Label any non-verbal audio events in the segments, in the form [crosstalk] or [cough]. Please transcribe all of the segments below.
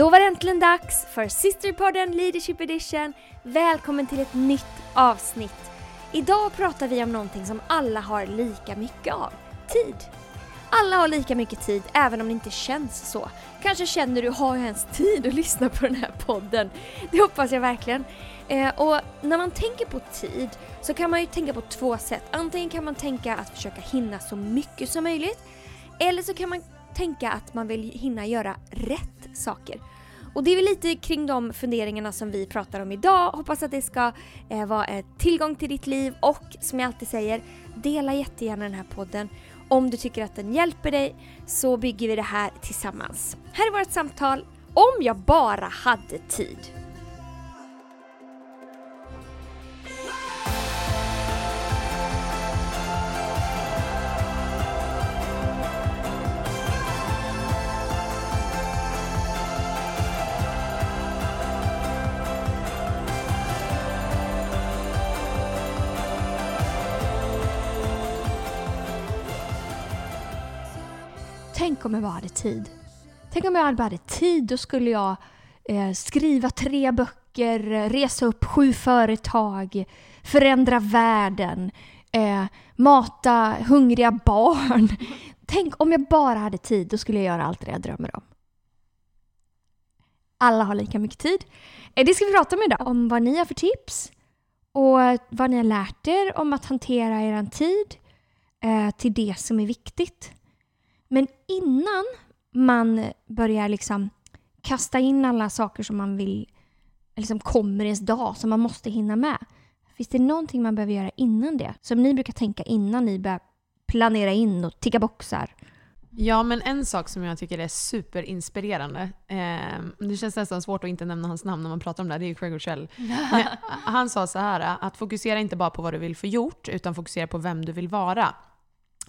Då var det äntligen dags för Sisterpodden Leadership Edition. Välkommen till ett nytt avsnitt. Idag pratar vi om någonting som alla har lika mycket av. Tid. Alla har lika mycket tid, även om det inte känns så. Kanske känner du, har jag ens tid att lyssna på den här podden? Det hoppas jag verkligen. Eh, och när man tänker på tid så kan man ju tänka på två sätt. Antingen kan man tänka att försöka hinna så mycket som möjligt. Eller så kan man tänka att man vill hinna göra rätt saker. Och det är väl lite kring de funderingarna som vi pratar om idag. Hoppas att det ska eh, vara en tillgång till ditt liv och som jag alltid säger, dela jättegärna den här podden. Om du tycker att den hjälper dig så bygger vi det här tillsammans. Här är vårt samtal om jag bara hade tid. Tänk om jag bara hade tid. Tänk om jag bara hade tid, då skulle jag eh, skriva tre böcker, eh, resa upp sju företag, förändra världen, eh, mata hungriga [laughs] barn. Tänk om jag bara hade tid, då skulle jag göra allt det jag drömmer om. Alla har lika mycket tid. Eh, det ska vi prata om idag, om vad ni har för tips och vad ni har lärt er om att hantera er tid eh, till det som är viktigt. Men innan man börjar liksom kasta in alla saker som man vill, eller som kommer ens dag, som man måste hinna med. Finns det någonting man behöver göra innan det? Som ni brukar tänka innan ni börjar planera in och ticka boxar? Ja, men en sak som jag tycker är superinspirerande, eh, det känns nästan svårt att inte nämna hans namn när man pratar om det, det är ju Craig Rochelle. [laughs] han sa så här, att fokusera inte bara på vad du vill få gjort, utan fokusera på vem du vill vara.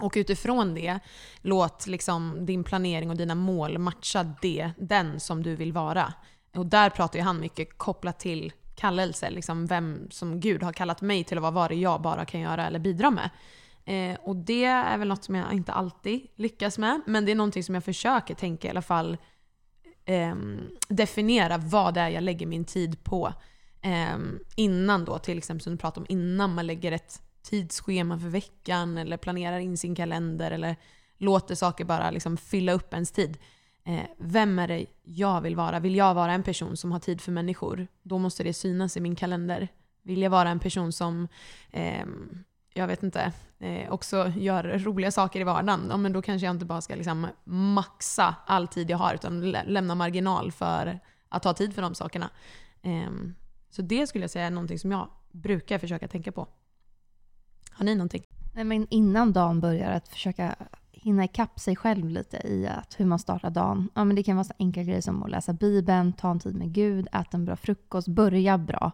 Och utifrån det, låt liksom din planering och dina mål matcha det, den som du vill vara. Och där pratar ju han mycket kopplat till kallelse, liksom vem som Gud har kallat mig till att vara vad det jag bara kan göra eller bidra med. Eh, och det är väl något som jag inte alltid lyckas med, men det är någonting som jag försöker tänka i alla fall eh, definiera vad det är jag lägger min tid på. Eh, innan då, till exempel som du pratade om, innan man lägger ett tidsschema för veckan eller planerar in sin kalender eller låter saker bara liksom fylla upp ens tid. Eh, vem är det jag vill vara? Vill jag vara en person som har tid för människor? Då måste det synas i min kalender. Vill jag vara en person som, eh, jag vet inte, eh, också gör roliga saker i vardagen? Ja, men då kanske jag inte bara ska liksom maxa all tid jag har utan lä lämna marginal för att ha tid för de sakerna. Ehm, så det skulle jag säga är någonting som jag brukar försöka tänka på. Har ni någonting? Nej, men innan dagen börjar, att försöka hinna ikapp sig själv lite i att hur man startar dagen. Ja, men det kan vara så enkla grejer som att läsa Bibeln, ta en tid med Gud, äta en bra frukost, börja bra.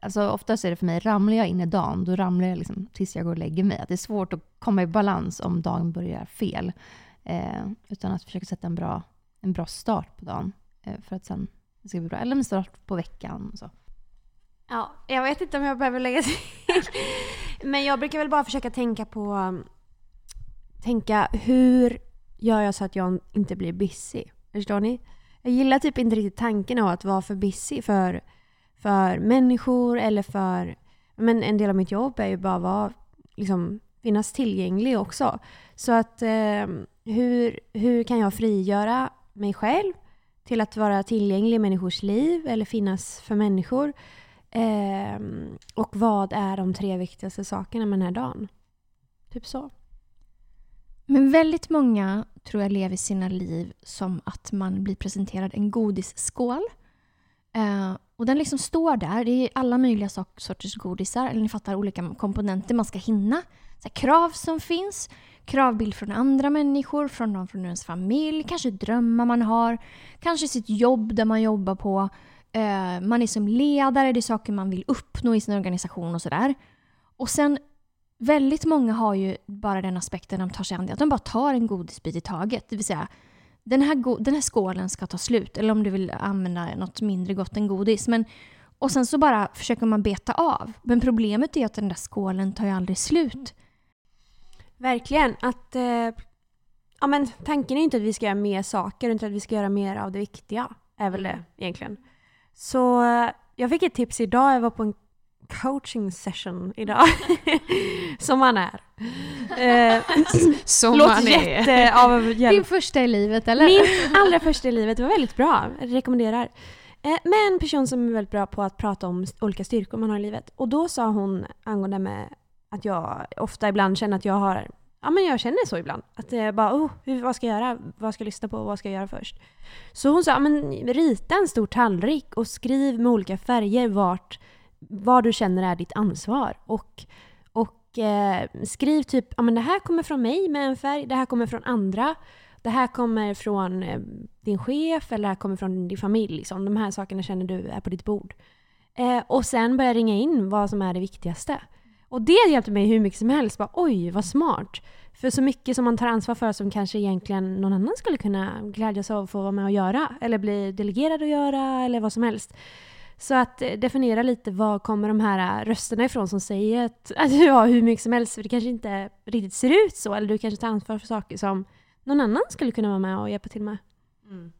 Alltså, oftast är det för mig, ramlar jag in i dagen, då ramlar jag liksom tills jag går och lägger mig. Att det är svårt att komma i balans om dagen börjar fel. Eh, utan att försöka sätta en bra, en bra start på dagen eh, för att sen det ska bli bra. Eller en start på veckan. Så. Ja, jag vet inte om jag behöver lägga till. Men jag brukar väl bara försöka tänka på... Tänka hur gör jag så att jag inte blir busy? Förstår ni? Jag gillar typ inte riktigt tanken av att vara för busy för, för människor eller för... Men en del av mitt jobb är ju bara att vara, liksom, finnas tillgänglig också. Så att eh, hur, hur kan jag frigöra mig själv till att vara tillgänglig i människors liv eller finnas för människor? Eh, och vad är de tre viktigaste sakerna med den här dagen? Typ så. Men väldigt många tror jag lever sina liv som att man blir presenterad en godisskål. Eh, och den liksom står där. Det är alla möjliga sorters godisar. Eller ni fattar, olika komponenter man ska hinna. Så krav som finns. Kravbild från andra människor, från någon från ens familj. Kanske drömmar man har. Kanske sitt jobb där man jobbar på. Eh, man är som ledare, det är saker man vill uppnå i sin organisation och sådär. Och sen, väldigt många har ju bara den aspekten de tar sig an det, att de bara tar en godisbit i taget. Det vill säga, den här, den här skålen ska ta slut. Eller om du vill använda något mindre gott än godis. Men, och sen så bara försöker man beta av. Men problemet är att den där skålen tar ju aldrig slut. Verkligen. Att, eh, ja, men tanken är ju inte att vi ska göra mer saker, utan att vi ska göra mer av det viktiga. är väl det egentligen. Så eh, jag fick ett tips idag, jag var på en coaching session idag. [laughs] Som man är. Eh, [clears throat] Som låter man är. av Din första i livet eller? Min allra första i livet var väldigt bra, jag rekommenderar. Eh, Med en person som är väldigt bra på att prata om olika styrkor man har i livet. Och då sa hon angående med att jag ofta ibland känner att jag har Ja men jag känner så ibland. Att jag bara, oh, vad ska jag göra? Vad ska jag lyssna på? Vad ska jag göra först? Så hon sa, ja, men rita en stor tallrik och skriv med olika färger vart, vad du känner är ditt ansvar. Och, och eh, skriv typ, ja men det här kommer från mig med en färg, det här kommer från andra. Det här kommer från eh, din chef eller det här kommer från din familj. Liksom. De här sakerna känner du är på ditt bord. Eh, och sen börja ringa in vad som är det viktigaste. Och det hjälpte mig hur mycket som helst. Bara, Oj, vad smart. För så mycket som man tar ansvar för som kanske egentligen någon annan skulle kunna glädjas av att få vara med och göra. Eller bli delegerad att göra eller vad som helst. Så att eh, definiera lite var kommer de här eh, rösterna ifrån som säger att, [laughs] att du har hur mycket som helst. För det kanske inte riktigt ser ut så. Eller du kanske tar ansvar för saker som någon annan skulle kunna vara med och hjälpa till med. Mm.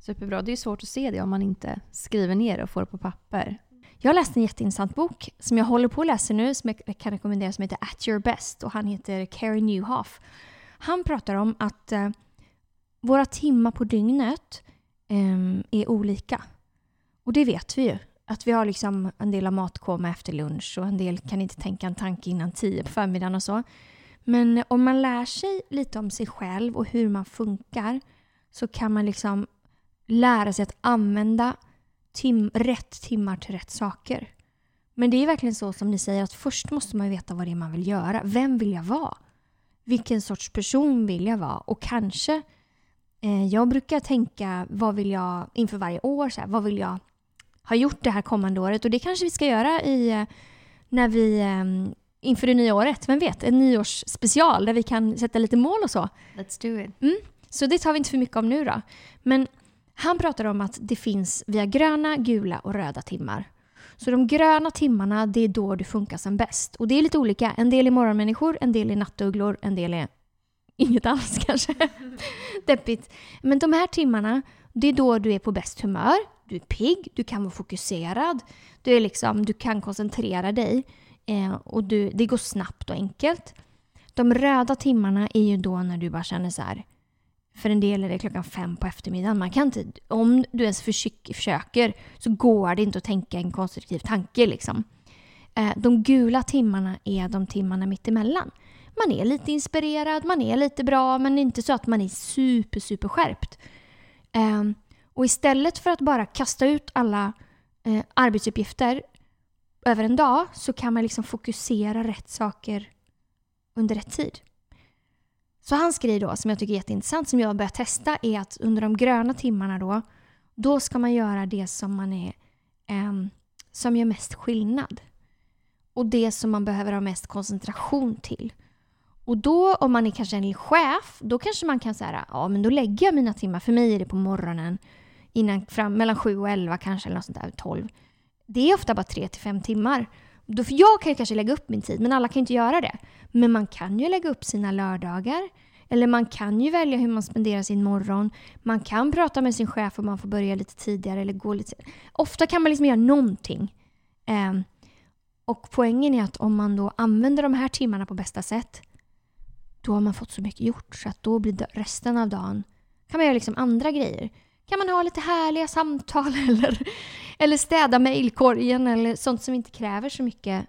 Superbra. Det är svårt att se det om man inte skriver ner och får det på papper. Jag har läst en jätteintressant bok som jag håller på att läsa nu som jag kan rekommendera som heter At your best och han heter Carey Newhoff. Han pratar om att eh, våra timmar på dygnet eh, är olika. Och det vet vi ju. Att vi har liksom en del av matkoma efter lunch och en del kan inte tänka en tanke innan tio på förmiddagen och så. Men om man lär sig lite om sig själv och hur man funkar så kan man liksom lära sig att använda tim rätt timmar till rätt saker. Men det är verkligen så som ni säger att först måste man veta vad det är man vill göra. Vem vill jag vara? Vilken sorts person vill jag vara? Och kanske, eh, jag brukar tänka vad vill jag inför varje år, så här, vad vill jag ha gjort det här kommande året? Och det kanske vi ska göra i, eh, när vi, eh, inför det nya året, vem vet? En nyårsspecial där vi kan sätta lite mål och så. Let's do it. Så det tar vi inte för mycket om nu då. Men han pratar om att det finns, via gröna, gula och röda timmar. Så de gröna timmarna, det är då du funkar som bäst. Och det är lite olika. En del är morgonmänniskor, en del är nattugglor, en del är inget alls [laughs] kanske. Deppigt. Men de här timmarna, det är då du är på bäst humör. Du är pigg, du kan vara fokuserad, du, är liksom, du kan koncentrera dig eh, och du, det går snabbt och enkelt. De röda timmarna är ju då när du bara känner så här, för en del är det klockan fem på eftermiddagen. Man kan inte, om du ens försöker, så går det inte att tänka en konstruktiv tanke. Liksom. Eh, de gula timmarna är de timmarna mittemellan. Man är lite inspirerad, man är lite bra, men inte så att man är super, super skärpt. Ehm, och istället för att bara kasta ut alla eh, arbetsuppgifter över en dag så kan man liksom fokusera rätt saker under rätt tid. Så hans grej då, som jag tycker är jätteintressant, som jag har börjat testa, är att under de gröna timmarna då, då ska man göra det som man är, ehm, som gör mest skillnad. Och det som man behöver ha mest koncentration till. Och då om man är kanske en chef, då kanske man kan säga ja men då lägger jag mina timmar, för mig är det på morgonen, innan, fram, mellan 7 och 11 kanske, eller något sånt där, 12. Det är ofta bara 3 till 5 timmar. Då, för jag kan ju kanske lägga upp min tid, men alla kan inte göra det. Men man kan ju lägga upp sina lördagar. Eller man kan ju välja hur man spenderar sin morgon. Man kan prata med sin chef om man får börja lite tidigare eller gå lite... Ofta kan man liksom göra någonting. Eh, och poängen är att om man då använder de här timmarna på bästa sätt, då har man fått så mycket gjort så att då blir det- resten av dagen kan man göra liksom andra grejer. Kan man ha lite härliga samtal [laughs] eller, eller städa mejlkorgen eller sånt som inte kräver så mycket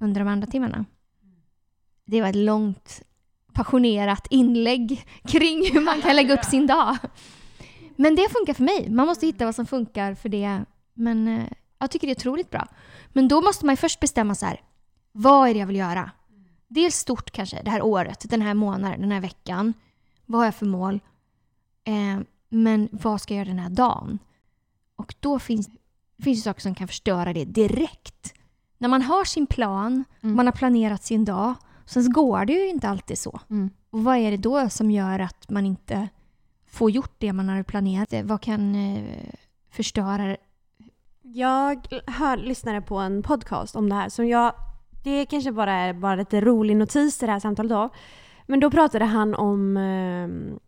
under de andra timmarna. Det var ett långt passionerat inlägg kring hur man kan lägga upp sin dag. Men det funkar för mig. Man måste hitta vad som funkar för det. Men eh, jag tycker det är otroligt bra. Men då måste man först bestämma så här. Vad är det jag vill göra? Dels stort kanske, det här året, den här månaden, den här veckan. Vad har jag för mål? Eh, men vad ska jag göra den här dagen? Och då finns det finns ju saker som kan förstöra det direkt. När man har sin plan, Mm. man har planerat sin dag, sen går det ju inte alltid så. Mm. Och vad är det då som gör att man inte får gjort det man har planerat? Vad kan eh, förstöra? Jag hör, lyssnade på en podcast om det här som jag... Det kanske bara är bara lite rolig notis till det här samtalet då. Men då pratade han om... Eh,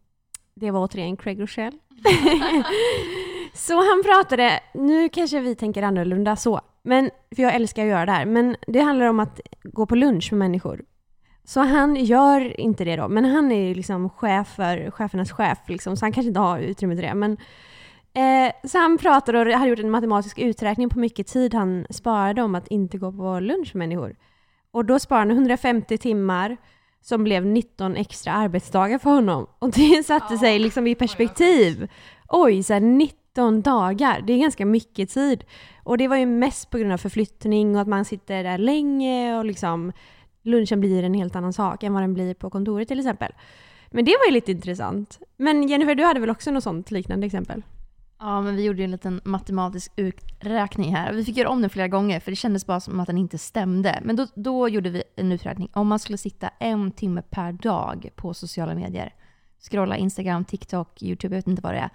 det var återigen Craig Rochelle. [laughs] Så han pratade, nu kanske vi tänker annorlunda så, men, för jag älskar att göra det här, men det handlar om att gå på lunch med människor. Så han gör inte det då, men han är ju liksom chef för chefernas chef, liksom, så han kanske inte har utrymme till det. Men, eh, så han pratade och hade gjort en matematisk uträkning på hur mycket tid han sparade om att inte gå på lunch med människor. Och då sparade han 150 timmar som blev 19 extra arbetsdagar för honom. Och det satte sig liksom i perspektiv. Oj, så här 19 dagar, det är ganska mycket tid. Och det var ju mest på grund av förflyttning och att man sitter där länge och liksom lunchen blir en helt annan sak än vad den blir på kontoret till exempel. Men det var ju lite intressant. Men Jennifer, du hade väl också något sånt liknande exempel? Ja, men vi gjorde ju en liten matematisk uträkning här. Vi fick göra om den flera gånger för det kändes bara som att den inte stämde. Men då, då gjorde vi en uträkning. Om man skulle sitta en timme per dag på sociala medier, scrolla Instagram, TikTok, YouTube, jag vet inte vad det är.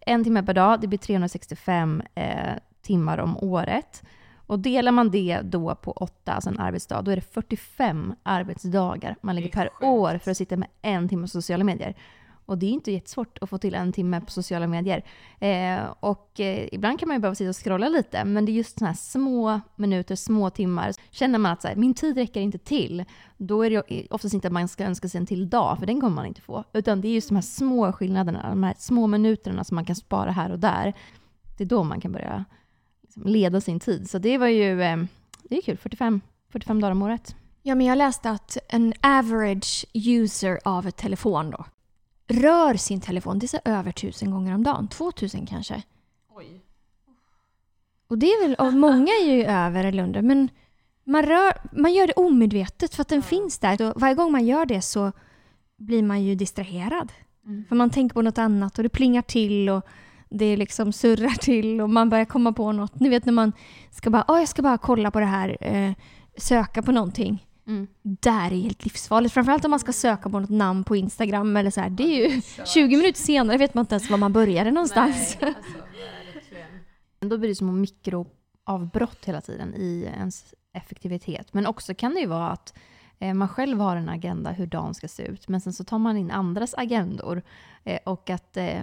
En timme per dag, det blir 365 eh, timmar om året. Och delar man det då på åtta, alltså en arbetsdag, då är det 45 arbetsdagar man lägger per år för att sitta med en timme på sociala medier. Och det är inte jättesvårt att få till en timme på sociala medier. Eh, och eh, ibland kan man ju behöva sitta och scrolla lite, men det är just sådana här små minuter, små timmar. Känner man att så här, min tid räcker inte till, då är det oftast inte att man ska önska sig en till dag, för den kommer man inte få. Utan det är just de här små skillnaderna, de här små minuterna som man kan spara här och där. Det är då man kan börja leda sin tid. Så det var ju eh, det är kul, 45, 45 dagar om året. Ja, men jag läste att en average user av ett telefon då rör sin telefon, det är så över tusen gånger om dagen. 2000 kanske. Oj. Och det är väl, och många är ju över eller under, men man, rör, man gör det omedvetet för att den finns där. Och varje gång man gör det så blir man ju distraherad. Mm. För man tänker på något annat och det plingar till och det liksom surrar till och man börjar komma på något. Ni vet när man ska bara, oh, jag ska bara kolla på det här, eh, söka på någonting. Mm. Där är helt livsfarligt. Framförallt om man ska söka på något namn på Instagram eller så här. Det är ju 20 minuter senare vet man inte ens var man började någonstans. Nej, alltså. [laughs] Då blir det som mikroavbrott hela tiden i ens effektivitet. Men också kan det ju vara att Eh, man själv har en agenda hur dagen ska se ut, men sen så tar man in andras agendor eh, och att eh,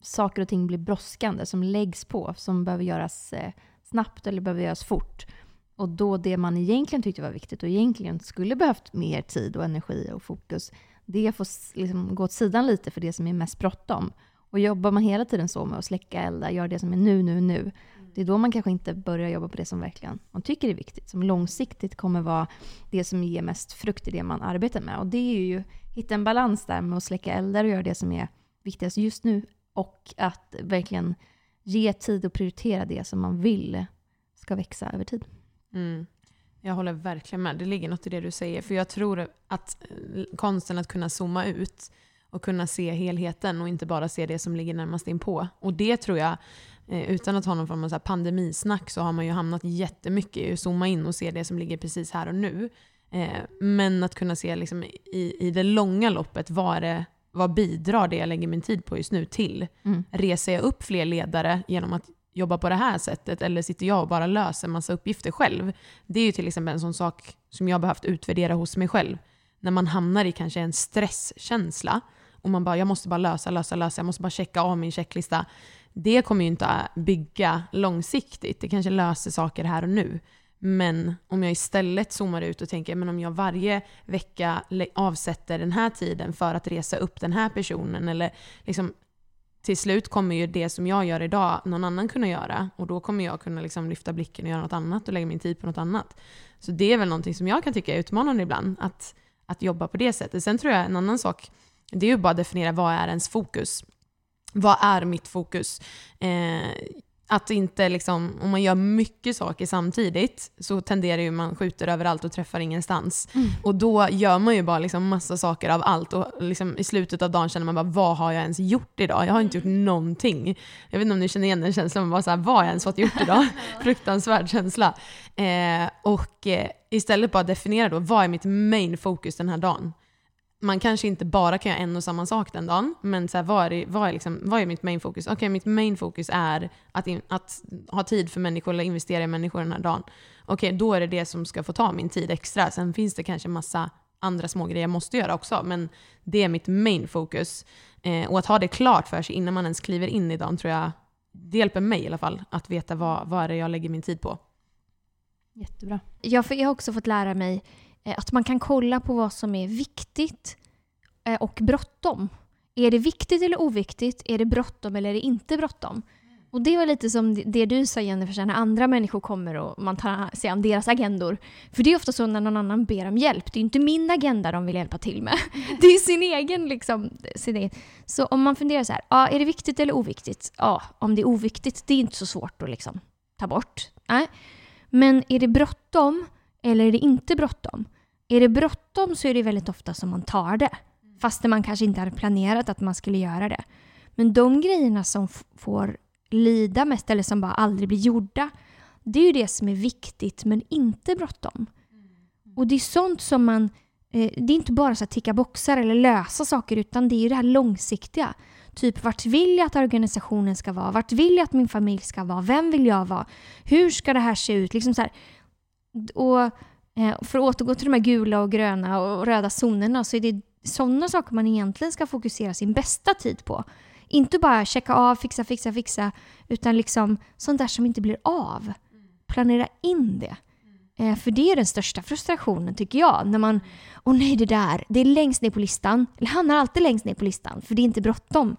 saker och ting blir brådskande som läggs på, som behöver göras eh, snabbt eller behöver göras fort. Och då det man egentligen tyckte var viktigt och egentligen skulle behövt mer tid och energi och fokus, det får liksom gå åt sidan lite för det som är mest bråttom. Och jobbar man hela tiden så med att släcka eldar, göra det som är nu, nu, nu, det är då man kanske inte börjar jobba på det som verkligen man tycker är viktigt, som långsiktigt kommer vara det som ger mest frukt i det man arbetar med. Och det är ju hitta en balans där med att släcka eldar och göra det som är viktigast just nu och att verkligen ge tid och prioritera det som man vill ska växa över tid. Mm. Jag håller verkligen med. Det ligger något i det du säger. För jag tror att eh, konsten att kunna zooma ut och kunna se helheten och inte bara se det som ligger närmast inpå. Och det tror jag, utan att ha någon form av så pandemisnack, så har man ju hamnat jättemycket i att zooma in och se det som ligger precis här och nu. Eh, Men att kunna se liksom i, i det långa loppet, vad, det, vad bidrar det jag lägger min tid på just nu till? Mm. Reser jag upp fler ledare genom att jobba på det här sättet eller sitter jag och bara löser massa uppgifter själv? Det är ju till exempel en sån sak som jag har behövt utvärdera hos mig själv. När man hamnar i kanske en stresskänsla och man bara, jag måste bara lösa, lösa, lösa, jag måste bara checka av min checklista. Det kommer ju inte att bygga långsiktigt. Det kanske löser saker här och nu. Men om jag istället zoomar ut och tänker, men om jag varje vecka avsätter den här tiden för att resa upp den här personen eller liksom till slut kommer ju det som jag gör idag någon annan kunna göra. Och då kommer jag kunna liksom lyfta blicken och göra något annat och lägga min tid på något annat. Så det är väl någonting som jag kan tycka är utmanande ibland, att, att jobba på det sättet. Sen tror jag en annan sak, det är ju bara att definiera vad är ens fokus. Vad är mitt fokus? Eh, att inte liksom, om man gör mycket saker samtidigt så tenderar ju man skjuter överallt och träffar ingenstans. Mm. Och då gör man ju bara liksom massa saker av allt och liksom i slutet av dagen känner man bara vad har jag ens gjort idag? Jag har inte gjort någonting. Jag vet inte om ni känner igen den känslan, bara så här, vad har jag ens fått gjort idag? [laughs] Fruktansvärd känsla. Eh, och eh, istället bara definiera då, vad är mitt main fokus den här dagen? Man kanske inte bara kan göra en och samma sak den dagen, men så här, vad, är vad, är liksom, vad är mitt main fokus? Okej, mitt main fokus är att, in, att ha tid för människor eller investera i människor den här dagen. Okej, då är det det som ska få ta min tid extra. Sen finns det kanske massa andra små grejer jag måste göra också, men det är mitt main fokus. Eh, och att ha det klart för sig innan man ens kliver in i dagen tror jag det hjälper mig i alla fall att veta vad, vad är det jag lägger min tid på. Jättebra. Jag, jag har också fått lära mig Eh, att man kan kolla på vad som är viktigt eh, och bråttom. Är det viktigt eller oviktigt? Är det bråttom eller är det inte bråttom? Och det var lite som det du sa Jennifer, när andra människor kommer och man tar sig an deras agendor. För det är ofta så när någon annan ber om hjälp. Det är inte min agenda de vill hjälpa till med. [laughs] Det är sin egen liksom. Sin egen. Så om man funderar så här, ja, är det viktigt eller oviktigt? Ja, om det är oviktigt, det är inte så svårt att liksom ta bort. Nej. Men är det bråttom eller är det inte bråttom? Är det bråttom så är det väldigt ofta som man tar det. Fastän man kanske inte hade planerat att man skulle göra det. Men de grejerna som får lida mest eller som bara aldrig blir gjorda. Det är ju det som är viktigt men inte bråttom. Och det är sånt som man... Eh, det är inte bara så att ticka boxar eller lösa saker utan det är ju det här långsiktiga. Typ vart vill jag att organisationen ska vara? Vart vill jag att min familj ska vara? Vem vill jag vara? Hur ska det här se ut? Liksom så här. Och Eh, för att återgå till de här gula och gröna och röda zonerna så är det sådana saker man egentligen ska fokusera sin bästa tid på. Inte bara checka av, fixa, fixa, fixa, utan liksom sånt där som inte blir av. Planera in det. Eh, för det är den största frustrationen tycker jag. När man, åh nej det där, det är längst ner på listan. Eller hamnar alltid längst ner på listan, för det är inte bråttom.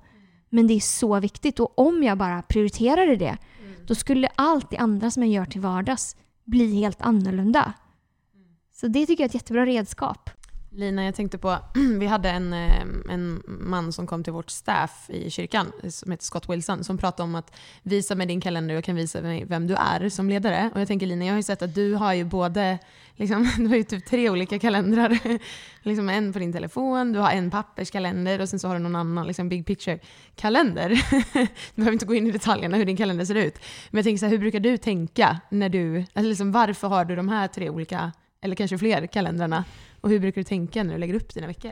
Men det är så viktigt och om jag bara prioriterade det, då skulle allt det andra som jag gör till vardags bli helt annorlunda. Så det tycker jag är ett jättebra redskap. Lina, jag tänkte på, [clears throat] vi hade en, eh, en man som kom till vårt staff i kyrkan som heter Scott Wilson som pratade om att visa mig din kalender och jag kan visa mig vem du är som ledare. Och jag tänker Lina, jag har ju sett att du har ju både, liksom, [laughs] du har ju typ tre olika kalendrar. [laughs] liksom en på din telefon, du har en papperskalender och sen så har du någon annan liksom big picture-kalender. [laughs] du behöver inte gå in i detaljerna hur din kalender ser ut. Men jag tänker så här, hur brukar du tänka när du, alltså liksom, varför har du de här tre olika, eller kanske fler kalendrarna? Och hur brukar du tänka när du lägger upp dina veckor?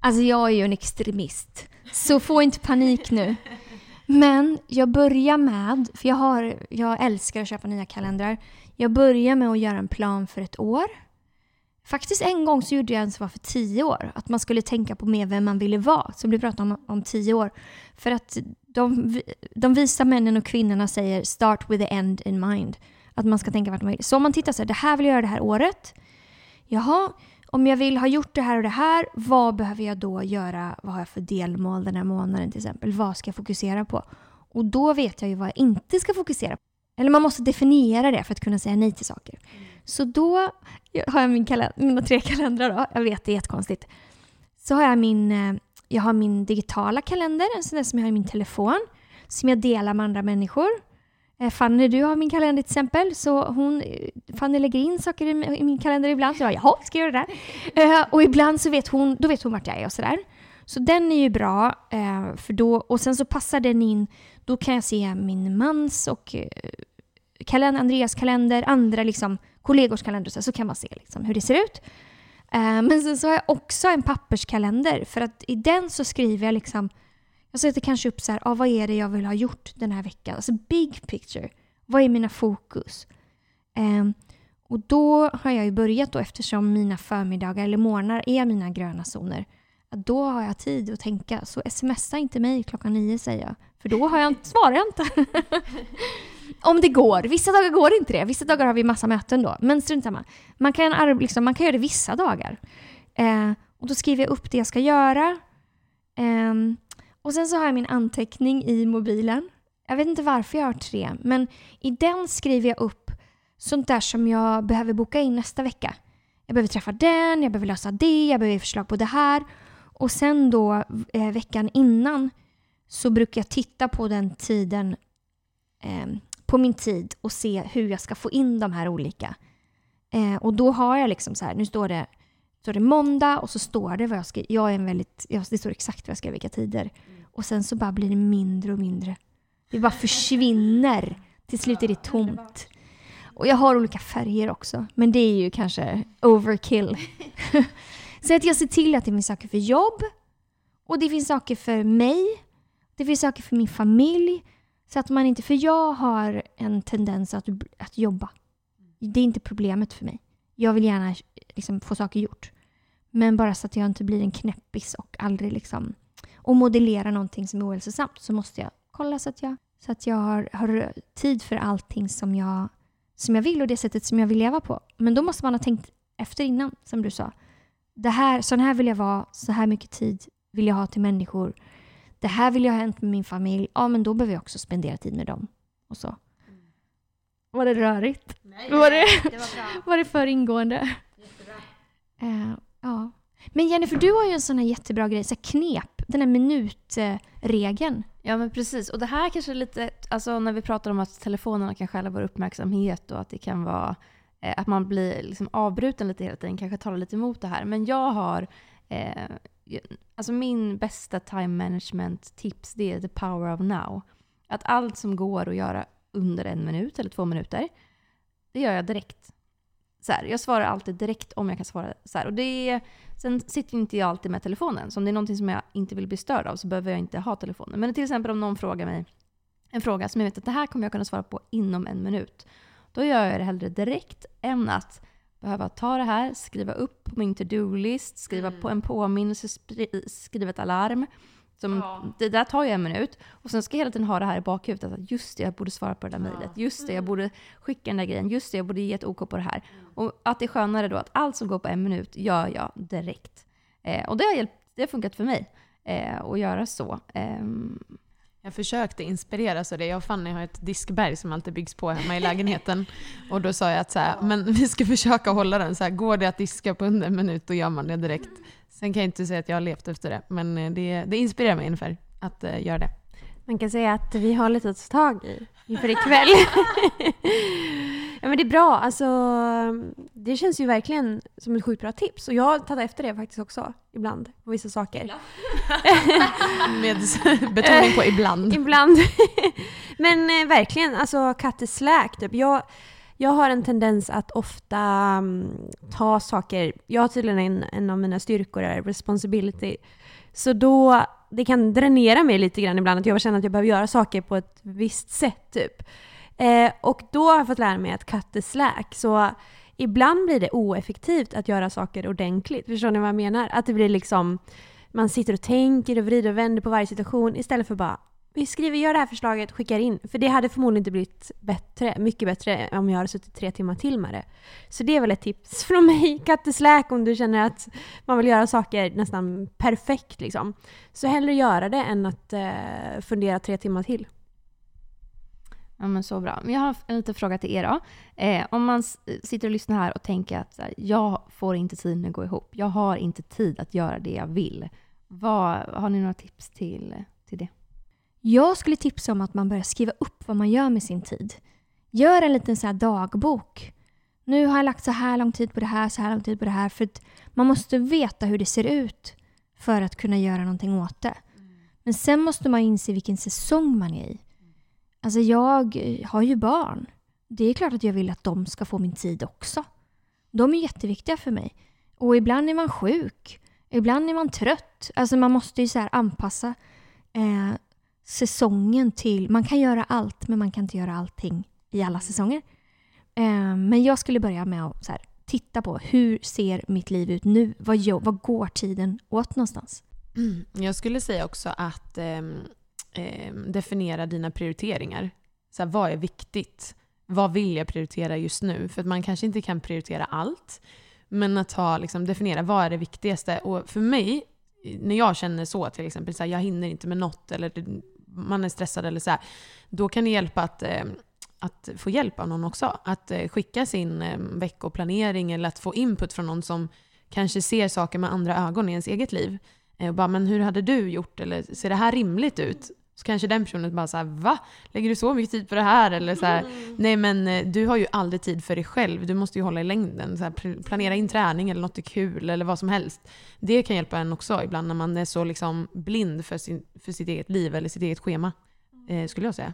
Alltså jag är ju en extremist, så få inte panik nu. Men jag börjar med, för jag, har, jag älskar att köpa nya kalendrar. Jag börjar med att göra en plan för ett år. Faktiskt en gång så gjorde jag en som var för tio år. Att man skulle tänka på mer vem man ville vara. Så vi pratar om, om tio år. För att de, de visa männen och kvinnorna säger start with the end in mind. Att man ska tänka vart man vill. Så om man tittar så här, det här vill jag göra det här året. Jaha, om jag vill ha gjort det här och det här, vad behöver jag då göra? Vad har jag för delmål den här månaden till exempel? Vad ska jag fokusera på? Och då vet jag ju vad jag inte ska fokusera på. Eller man måste definiera det för att kunna säga nej till saker. Så då har jag min mina tre [laughs] kalendrar då. Jag vet, det är jättekonstigt. Så har jag min, eh, jag har min digitala kalender, en sån där som jag har i min telefon. Som jag delar med andra människor. Eh, Fanny, du har min kalender till exempel. Så hon, eh, Fanny lägger in saker i, i min kalender ibland. Så jag, jaha, ska jag göra det där? Eh, och ibland så vet hon, då vet hon vart jag är och sådär. Så den är ju bra. För då, och sen så passar den in, då kan jag se min mans och kalender, Andreas kalender, andra liksom, kollegors kalender så, så kan man se liksom, hur det ser ut. Men sen så har jag också en papperskalender för att i den så skriver jag liksom jag sätter kanske upp så här, ah, vad är det jag vill ha gjort den här veckan? Alltså big picture. Vad är mina fokus? Um, och då har jag ju börjat då eftersom mina förmiddagar eller morgnar är mina gröna zoner. Då har jag tid att tänka. Så smsa inte mig klockan nio säger jag. För då har jag inte, svarar jag inte. [laughs] Om det går. Vissa dagar går inte det. Vissa dagar har vi massa möten då. Men strunt samma. Man kan, liksom, man kan göra det vissa dagar. Eh, och då skriver jag upp det jag ska göra. Ehm, och sen så har jag min anteckning i mobilen. Jag vet inte varför jag har tre, men i den skriver jag upp sånt där som jag behöver boka in nästa vecka. Jag behöver träffa den, jag behöver lösa det, jag behöver ge förslag på det här. Och sen då eh, veckan innan så brukar jag titta på den tiden, eh, på min tid och se hur jag ska få in de här olika. Eh, och då har jag liksom så här, nu står det, står det måndag och så står det vad jag ska, jag är en väldigt, jag, det står exakt vad jag ska vilka tider. Och sen så bara blir det mindre och mindre. Det bara försvinner. Till slut är det tomt. Och jag har olika färger också. Men det är ju kanske overkill. [laughs] så att jag ser till att det finns saker för jobb. Och det finns saker för mig. Det finns saker för min familj. Så att man inte, för jag har en tendens att, att jobba. Det är inte problemet för mig. Jag vill gärna liksom, få saker gjort. Men bara så att jag inte blir en knäppis och aldrig liksom och modellera någonting som är ohälsosamt så måste jag kolla så att jag, så att jag har, har tid för allting som jag, som jag vill och det sättet som jag vill leva på. Men då måste man ha tänkt efter innan, som du sa. Det här, sån här vill jag vara, så här mycket tid vill jag ha till människor. Det här vill jag ha hänt med min familj. Ja, men då behöver jag också spendera tid med dem. Och så. Var det rörigt? Nej, Var det, Det var bra. [laughs] var det för ingående? Eh, ja. Men Jennifer, du har ju en sån här jättebra grej, så här knep. Den här minutregeln. Ja men precis. Och det här kanske är lite, alltså när vi pratar om att telefonerna kan stjäla vår uppmärksamhet och att det kan vara eh, att man blir liksom avbruten lite hela tiden, kanske talar lite emot det här. Men jag har, eh, alltså min bästa time management tips det är the power of now. Att allt som går att göra under en minut eller två minuter, det gör jag direkt. Så här, jag svarar alltid direkt om jag kan svara så här. Och det är, sen sitter inte jag alltid med telefonen. Så om det är någonting som jag inte vill bli störd av så behöver jag inte ha telefonen. Men till exempel om någon frågar mig en fråga som jag vet att det här kommer jag kunna svara på inom en minut. Då gör jag det hellre direkt än att behöva ta det här, skriva upp på min to-do-list, skriva Mm. på en påminnelse, skriva ett alarm. Som, Ja. Det där tar ju en minut. Och sen ska jag hela tiden ha det här i bakhuvudet. Att just det, jag borde svara på det där Ja. mejlet. Just det, jag Mm. borde skicka den där grejen. Just det, jag borde ge ett OK på det här. Och att det är skönare då att allt som går på en minut gör jag direkt. Eh, och det har, hjälpt, det har funkat för mig eh, att göra så. Ehm, Jag försökte inspireras av det. Jag och Fanny har ett diskberg som alltid byggs på hemma i lägenheten. [laughs] Och då sa jag att så här, men vi ska försöka hålla den så här. Går det att diska på under en minut då gör man det direkt. Sen kan jag inte säga att jag har levt efter det, men eh, det, det inspirerar mig ungefär att uh, göra det. Man kan säga att vi har lite att ta tag i inför ikväll. [laughs] ja men det är bra. Alltså, det känns ju verkligen som ett sjukt bra tips. Och jag har tagit efter det faktiskt också ibland på vissa saker. [laughs] Med [laughs] betoning på ibland. Ibland. Men eh, verkligen, alltså cut is slack. Typ. Jag, jag har en tendens att ofta um, ta saker, jag har tydligen en, en av mina styrkor är responsibility. Så då, det kan dränera mig lite grann ibland att jag känner att jag behöver göra saker på ett visst sätt typ. Eh, och då har jag fått lära mig att cut the slack. Så ibland blir det oeffektivt att göra saker ordentligt. Förstår ni vad jag menar? Att det blir liksom, man sitter och tänker och vrider och vänder på varje situation istället för bara vi skriver, gör det här förslaget, skickar in. För det hade förmodligen inte blivit bättre, mycket bättre om jag hade suttit tre timmar till med det. Så det är väl ett tips [laughs] från mig, kattesläk, om du känner att man vill göra saker nästan perfekt liksom. Så hellre göra det än att eh, fundera tre timmar till. Ja men så bra. Men jag har en liten fråga till er då. Eh, om man sitter och lyssnar här och tänker att här, jag får inte tiden att gå ihop. Jag har inte tid att göra det jag vill. Vad, har ni några tips till, till det? Jag skulle tipsa om att man börjar skriva upp vad man gör med sin tid. Gör en liten så här dagbok. Nu har jag lagt så här lång tid på det här, så här lång tid på det här. För att man måste veta hur det ser ut för att kunna göra någonting åt det. Men sen måste man inse vilken säsong man är i. Alltså jag har ju barn. Det är klart att jag vill att de ska få min tid också. De är jätteviktiga för mig. Och ibland är man sjuk. Ibland är man trött. Alltså man måste ju så här anpassa eh, säsongen till... Man kan göra allt, men man kan inte göra allting i alla säsonger. Eh, men jag skulle börja med att här, titta på hur ser mitt liv ut nu? Vad, gör, vad går tiden åt någonstans? Mm. Jag skulle säga också att ehm, ehm, definiera dina prioriteringar. Så här, vad är viktigt? Vad vill jag prioritera just nu? För att man kanske inte kan prioritera allt. Men att ha, liksom, definiera vad är det viktigaste. Och för mig, när jag känner så till exempel, så här, jag hinner inte med något eller man är stressad eller så här, då kan det hjälpa att, eh, att få hjälp av någon också. Att eh, skicka sin eh, veckoplanering eller att få input från någon som kanske ser saker med andra ögon i ens eget liv. Eh, Och bara, men hur hade du gjort? Eller ser det här rimligt ut? Så kanske den personen bara såhär, va? Lägger du så mycket tid på det här? Eller så här, nej men eh, du har ju aldrig tid för dig själv. Du måste ju hålla i längden. Så här, pl- planera in träning eller något är kul eller vad som helst. Det kan hjälpa en också ibland när man är så liksom blind för, sin, för sitt eget liv eller sitt eget schema. Eh, skulle jag säga.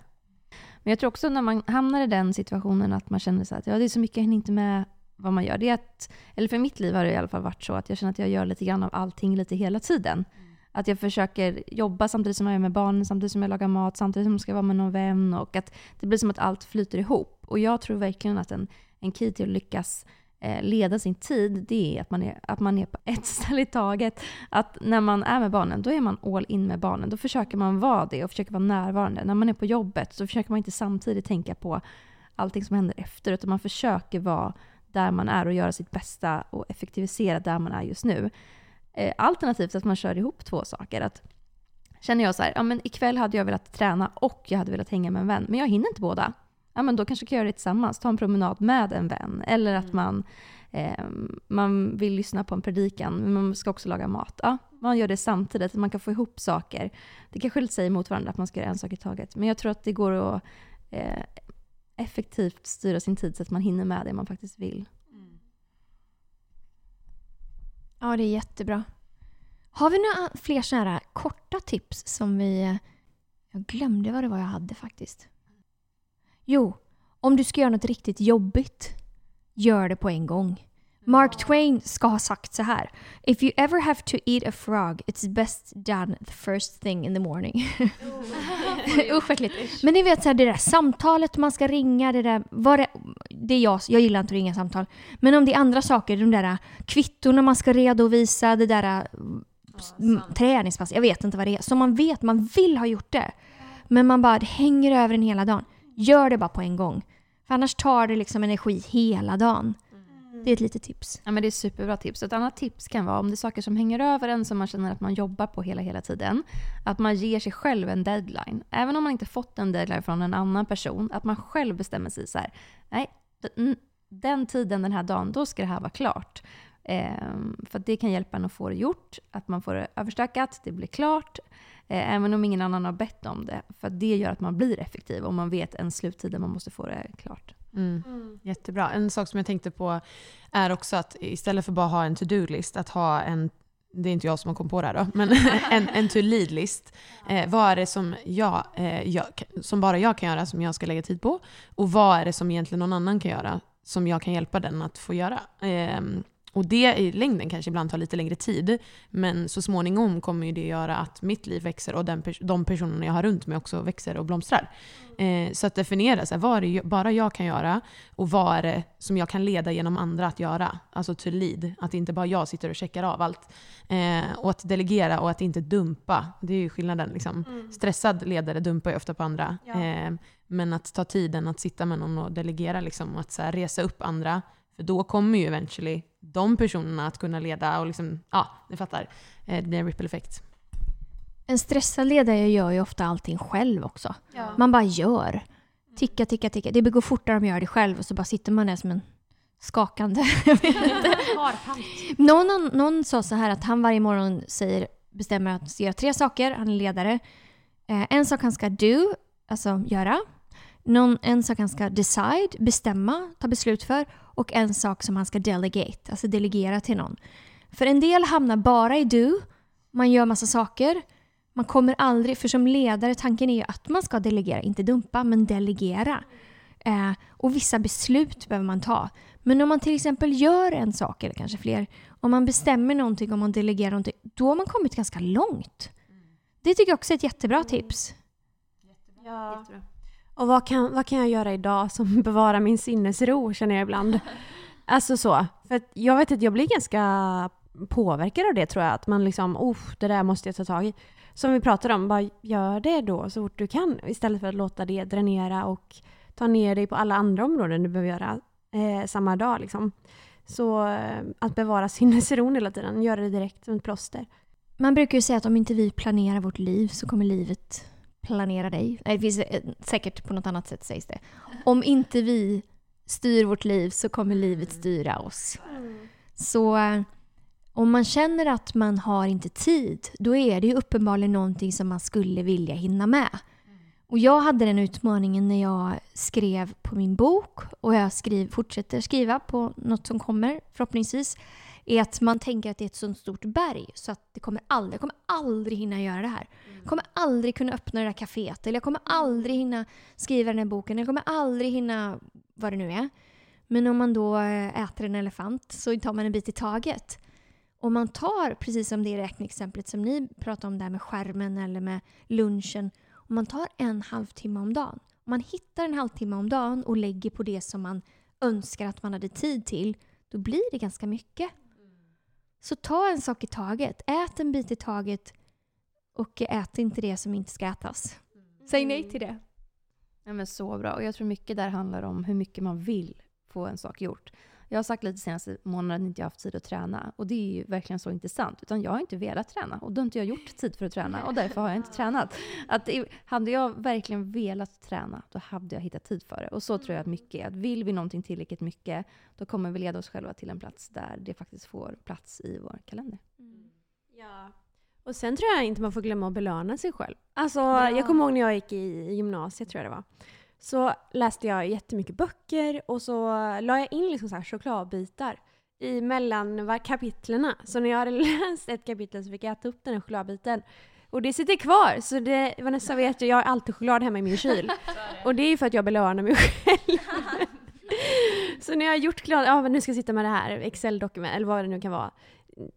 Men jag tror också när man hamnar i den situationen att man känner så att ja, det är så mycket, jag hinner inte med vad man gör. Det är att, eller för mitt liv har det i alla fall varit så att jag känner att jag gör lite grann av allting lite hela tiden. Att jag försöker jobba samtidigt som jag är med barnen, samtidigt som jag lagar mat, samtidigt som jag ska vara med någon vän och att det blir som att allt flyter ihop. Och jag tror verkligen att en, en key till att lyckas eh, leda sin tid, det är att man är, att man är på ett [laughs] ställe i taget. Att när man är med barnen, då är man all in med barnen. Då försöker man vara det och försöker vara närvarande. När man är på jobbet så försöker man inte samtidigt tänka på allting som händer efter, utan man försöker vara där man är och göra sitt bästa och effektivisera där man är just nu. Eh, alternativt att man kör ihop två saker. Att Känner jag så här, ja men ikväll hade jag velat träna och jag hade velat hänga med en vän, men jag hinner inte båda. Ja men då kanske jag kan göra det tillsammans, ta en promenad med en vän. Eller att man, eh, man vill lyssna på en predikan, men man ska också laga mat. Ja, man gör det samtidigt, man kan få ihop saker. Det kanske lite säger emot varandra att man ska göra en sak i taget. Men jag tror att det går att eh, effektivt styra sin tid så att man hinner med det man faktiskt vill. Ja, det är jättebra. Har vi några fler sådana här korta tips som vi... Jag glömde vad det var jag hade faktiskt. Jo, om du ska göra något riktigt jobbigt, gör det på en gång. Mark Twain ska ha sagt så här. If you ever have to eat a frog, it's best done the first thing in the morning. [laughs] Usch äckligt. Men ni vet så här, det där samtalet man ska ringa, det där, vad det, det är jag, jag gillar inte att ringa samtal. Men om det är andra saker, de där kvittorna man ska redovisa, det där mm, träningspass, jag vet inte vad det är. Som man vet, man vill ha gjort det. Men man bara det hänger över en hela dagen. Gör det bara på en gång. För annars tar det liksom energi hela dagen. Det är ett litet tips. Ja, men det är superbra tips. Ett annat tips kan vara om det är saker som hänger över en som man känner att man jobbar på hela, hela tiden. Att man ger sig själv en deadline. Även om man inte fått en deadline från en annan person. Att man själv bestämmer sig så här. Nej, den- den tiden den här dagen, då ska det här vara klart. Ehm, för det kan hjälpa en att få det gjort. Att man får det överstökat, det blir klart. Eh, även om ingen annan har bett om det. För det gör att man blir effektiv och man vet en sluttid där man måste få det klart. Mm. Jättebra. En sak som jag tänkte på är också att istället för bara ha en to-do-list, att ha en det är inte jag som har kommit på det här då, men [laughs] en, en to-lead-list. Eh, vad är det som, jag, eh, jag, som bara jag kan göra, som jag ska lägga tid på? Och vad är det som egentligen någon annan kan göra, som jag kan hjälpa den att få göra? Eh, och det i längden kanske ibland tar lite längre tid, men så småningom kommer ju det göra att mitt liv växer och den de personerna jag har runt mig också växer och blomstrar. Eh, så att definiera, så här, vad är det bara jag kan göra och vad är det som jag kan leda genom andra att göra? Alltså to lead, att inte bara jag sitter och checkar av allt. Eh, och att delegera och att inte dumpa, det är ju skillnaden. Liksom. Stressad ledare dumpar ju ofta på andra. Eh, men att ta tiden att sitta med någon och delegera, liksom, och att så här, resa upp andra. För då kommer ju eventually de personerna att kunna leda och liksom, ja, ni fattar. Eh, det blir en ripple effekt. En stressad ledare gör ju ofta allting själv också. Man bara gör. Ticka, ticka, ticka. Det går fortare om man gör det själv och så bara sitter man där som en skakande. [laughs] Jag [laughs] någon, någon sa så här att han varje morgon säger, bestämmer att han ska göra tre saker. Han är ledare. Eh, en sak han ska do, alltså göra. Någon, en sak han ska decide, bestämma, ta beslut för. Och en sak som han ska delegate, alltså delegera till någon. För en del hamnar bara i do. Man gör massa saker. Man kommer aldrig, för som ledare, tanken är ju att man ska delegera, inte dumpa, men delegera. Eh, och vissa beslut behöver man ta. Men om man till exempel gör en sak, eller kanske fler, om man bestämmer någonting, om man delegerar någonting, då har man kommit ganska långt. Det tycker jag också är ett jättebra tips. Ja. Och vad kan, vad kan jag göra idag som [laughs] bevarar min sinnesro känner jag ibland. Alltså så. För att jag vet att jag blir ganska påverkad av det tror jag. Att man liksom, oh, det där måste jag ta tag i. Som vi pratade om, bara gör det då så fort du kan. Istället för att låta det dränera och ta ner dig på alla andra områden du behöver göra eh, samma dag. Liksom. Så eh, att bevara [laughs] sinnesron hela tiden, göra det direkt som ett plåster. Man brukar ju säga att om inte vi planerar vårt liv så kommer livet planera dig. Nej, Det finns eh, säkert på något annat sätt sägs det. Om inte vi styr vårt liv så kommer livet styra oss. Så eh, om man känner att man har inte tid, då är det ju uppenbarligen någonting som man skulle vilja hinna med. Och jag hade den utmaningen när jag skrev på min bok och jag skriv, fortsätter skriva på något som kommer förhoppningsvis är att man tänker att det är ett sånt stort berg så att det kommer aldrig, jag kommer aldrig hinna göra det här. Jag kommer aldrig kunna öppna det där kaféet eller jag kommer aldrig hinna skriva den här boken. Jag kommer aldrig hinna vad det nu är. Men om man då eh, äter en elefant så tar man en bit i taget. Om man tar, precis som det räkneexemplet som ni pratade om där med skärmen eller med lunchen. Om man tar en halvtimme om dagen. Om man hittar en halvtimme om dagen och lägger på det som man önskar att man hade tid till. då blir det ganska mycket. Så ta en sak i taget. Ät en bit i taget och ät inte det som inte ska ätas. Säg nej till det. Mm. Ja, men så bra. Och jag tror mycket där handlar om hur mycket man vill få en sak gjort. Jag har sagt lite senaste månaden att jag inte haft tid att träna. Och det är ju verkligen så inte sant. Utan jag har inte velat träna. Och då har inte jag gjort tid för att träna. Och därför har jag inte tränat. Att hade jag verkligen velat träna, då hade jag hittat tid för det. Och så tror jag att mycket är. Att vill vi någonting tillräckligt mycket, då kommer vi leda oss själva till en plats där det faktiskt får plats i vår kalender. Ja. Och sen tror jag inte man får glömma att belöna sig själv. Alltså, jag kommer ihåg när jag gick i gymnasiet, tror jag det var. Så läste jag jättemycket böcker och så la jag in liksom så här chokladbitar i mellan kapitlerna. Så när jag hade [laughs] läst ett kapitel så fick jag äta upp den här chokladbiten. Och det sitter kvar, så det, Vanessa vet ju, jag har alltid choklad hemma i min kyl. [laughs] Och det är ju för att jag belönar mig själv. [laughs] så när jag har gjort klart, ja men nu ska jag sitta med det här Excel-dokument, eller vad det nu kan vara,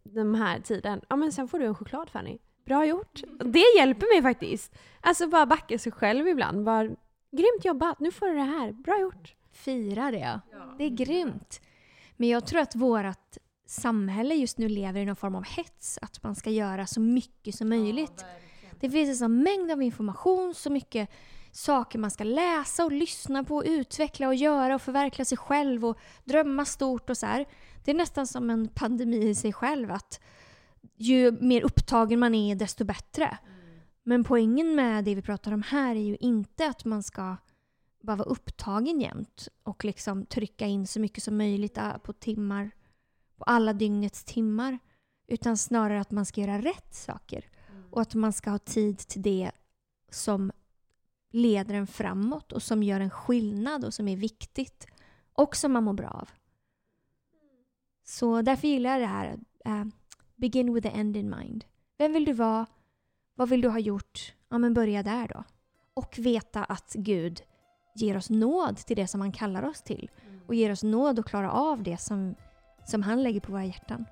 den här tiden. Ja men sen får du en choklad Fanny. Bra gjort. Det hjälper mig faktiskt. Alltså bara backa sig själv ibland. Bara, Grymt jobbat, nu får du det här. Bra gjort. Fira det. Det är grymt. Men jag tror att vårt samhälle just nu lever i någon form av hets. Att man ska göra så mycket som möjligt. det finns en sån mängd av information, så mycket saker man ska läsa och lyssna på, utveckla och göra och förverkliga sig själv och drömma stort och så här. Det är nästan som en pandemi i sig själv att ju mer upptagen man är desto bättre. Men poängen med det vi pratar om här är ju inte att man ska bara vara upptagen jämt och liksom trycka in så mycket som möjligt äh, på timmar, på alla dygnets timmar. Utan snarare att man ska göra rätt saker. Och att man ska ha tid till det som leder en framåt och som gör en skillnad och som är viktigt. Och som man mår bra av. Så därför gillar jag det här. äh, begin with the end in mind. Vem vill du vara? Vad vill du ha gjort? Ja, men börja där då. Och veta att Gud ger oss nåd till det som han kallar oss till. Och ger oss nåd att klara av det som, som han lägger på våra hjärtan.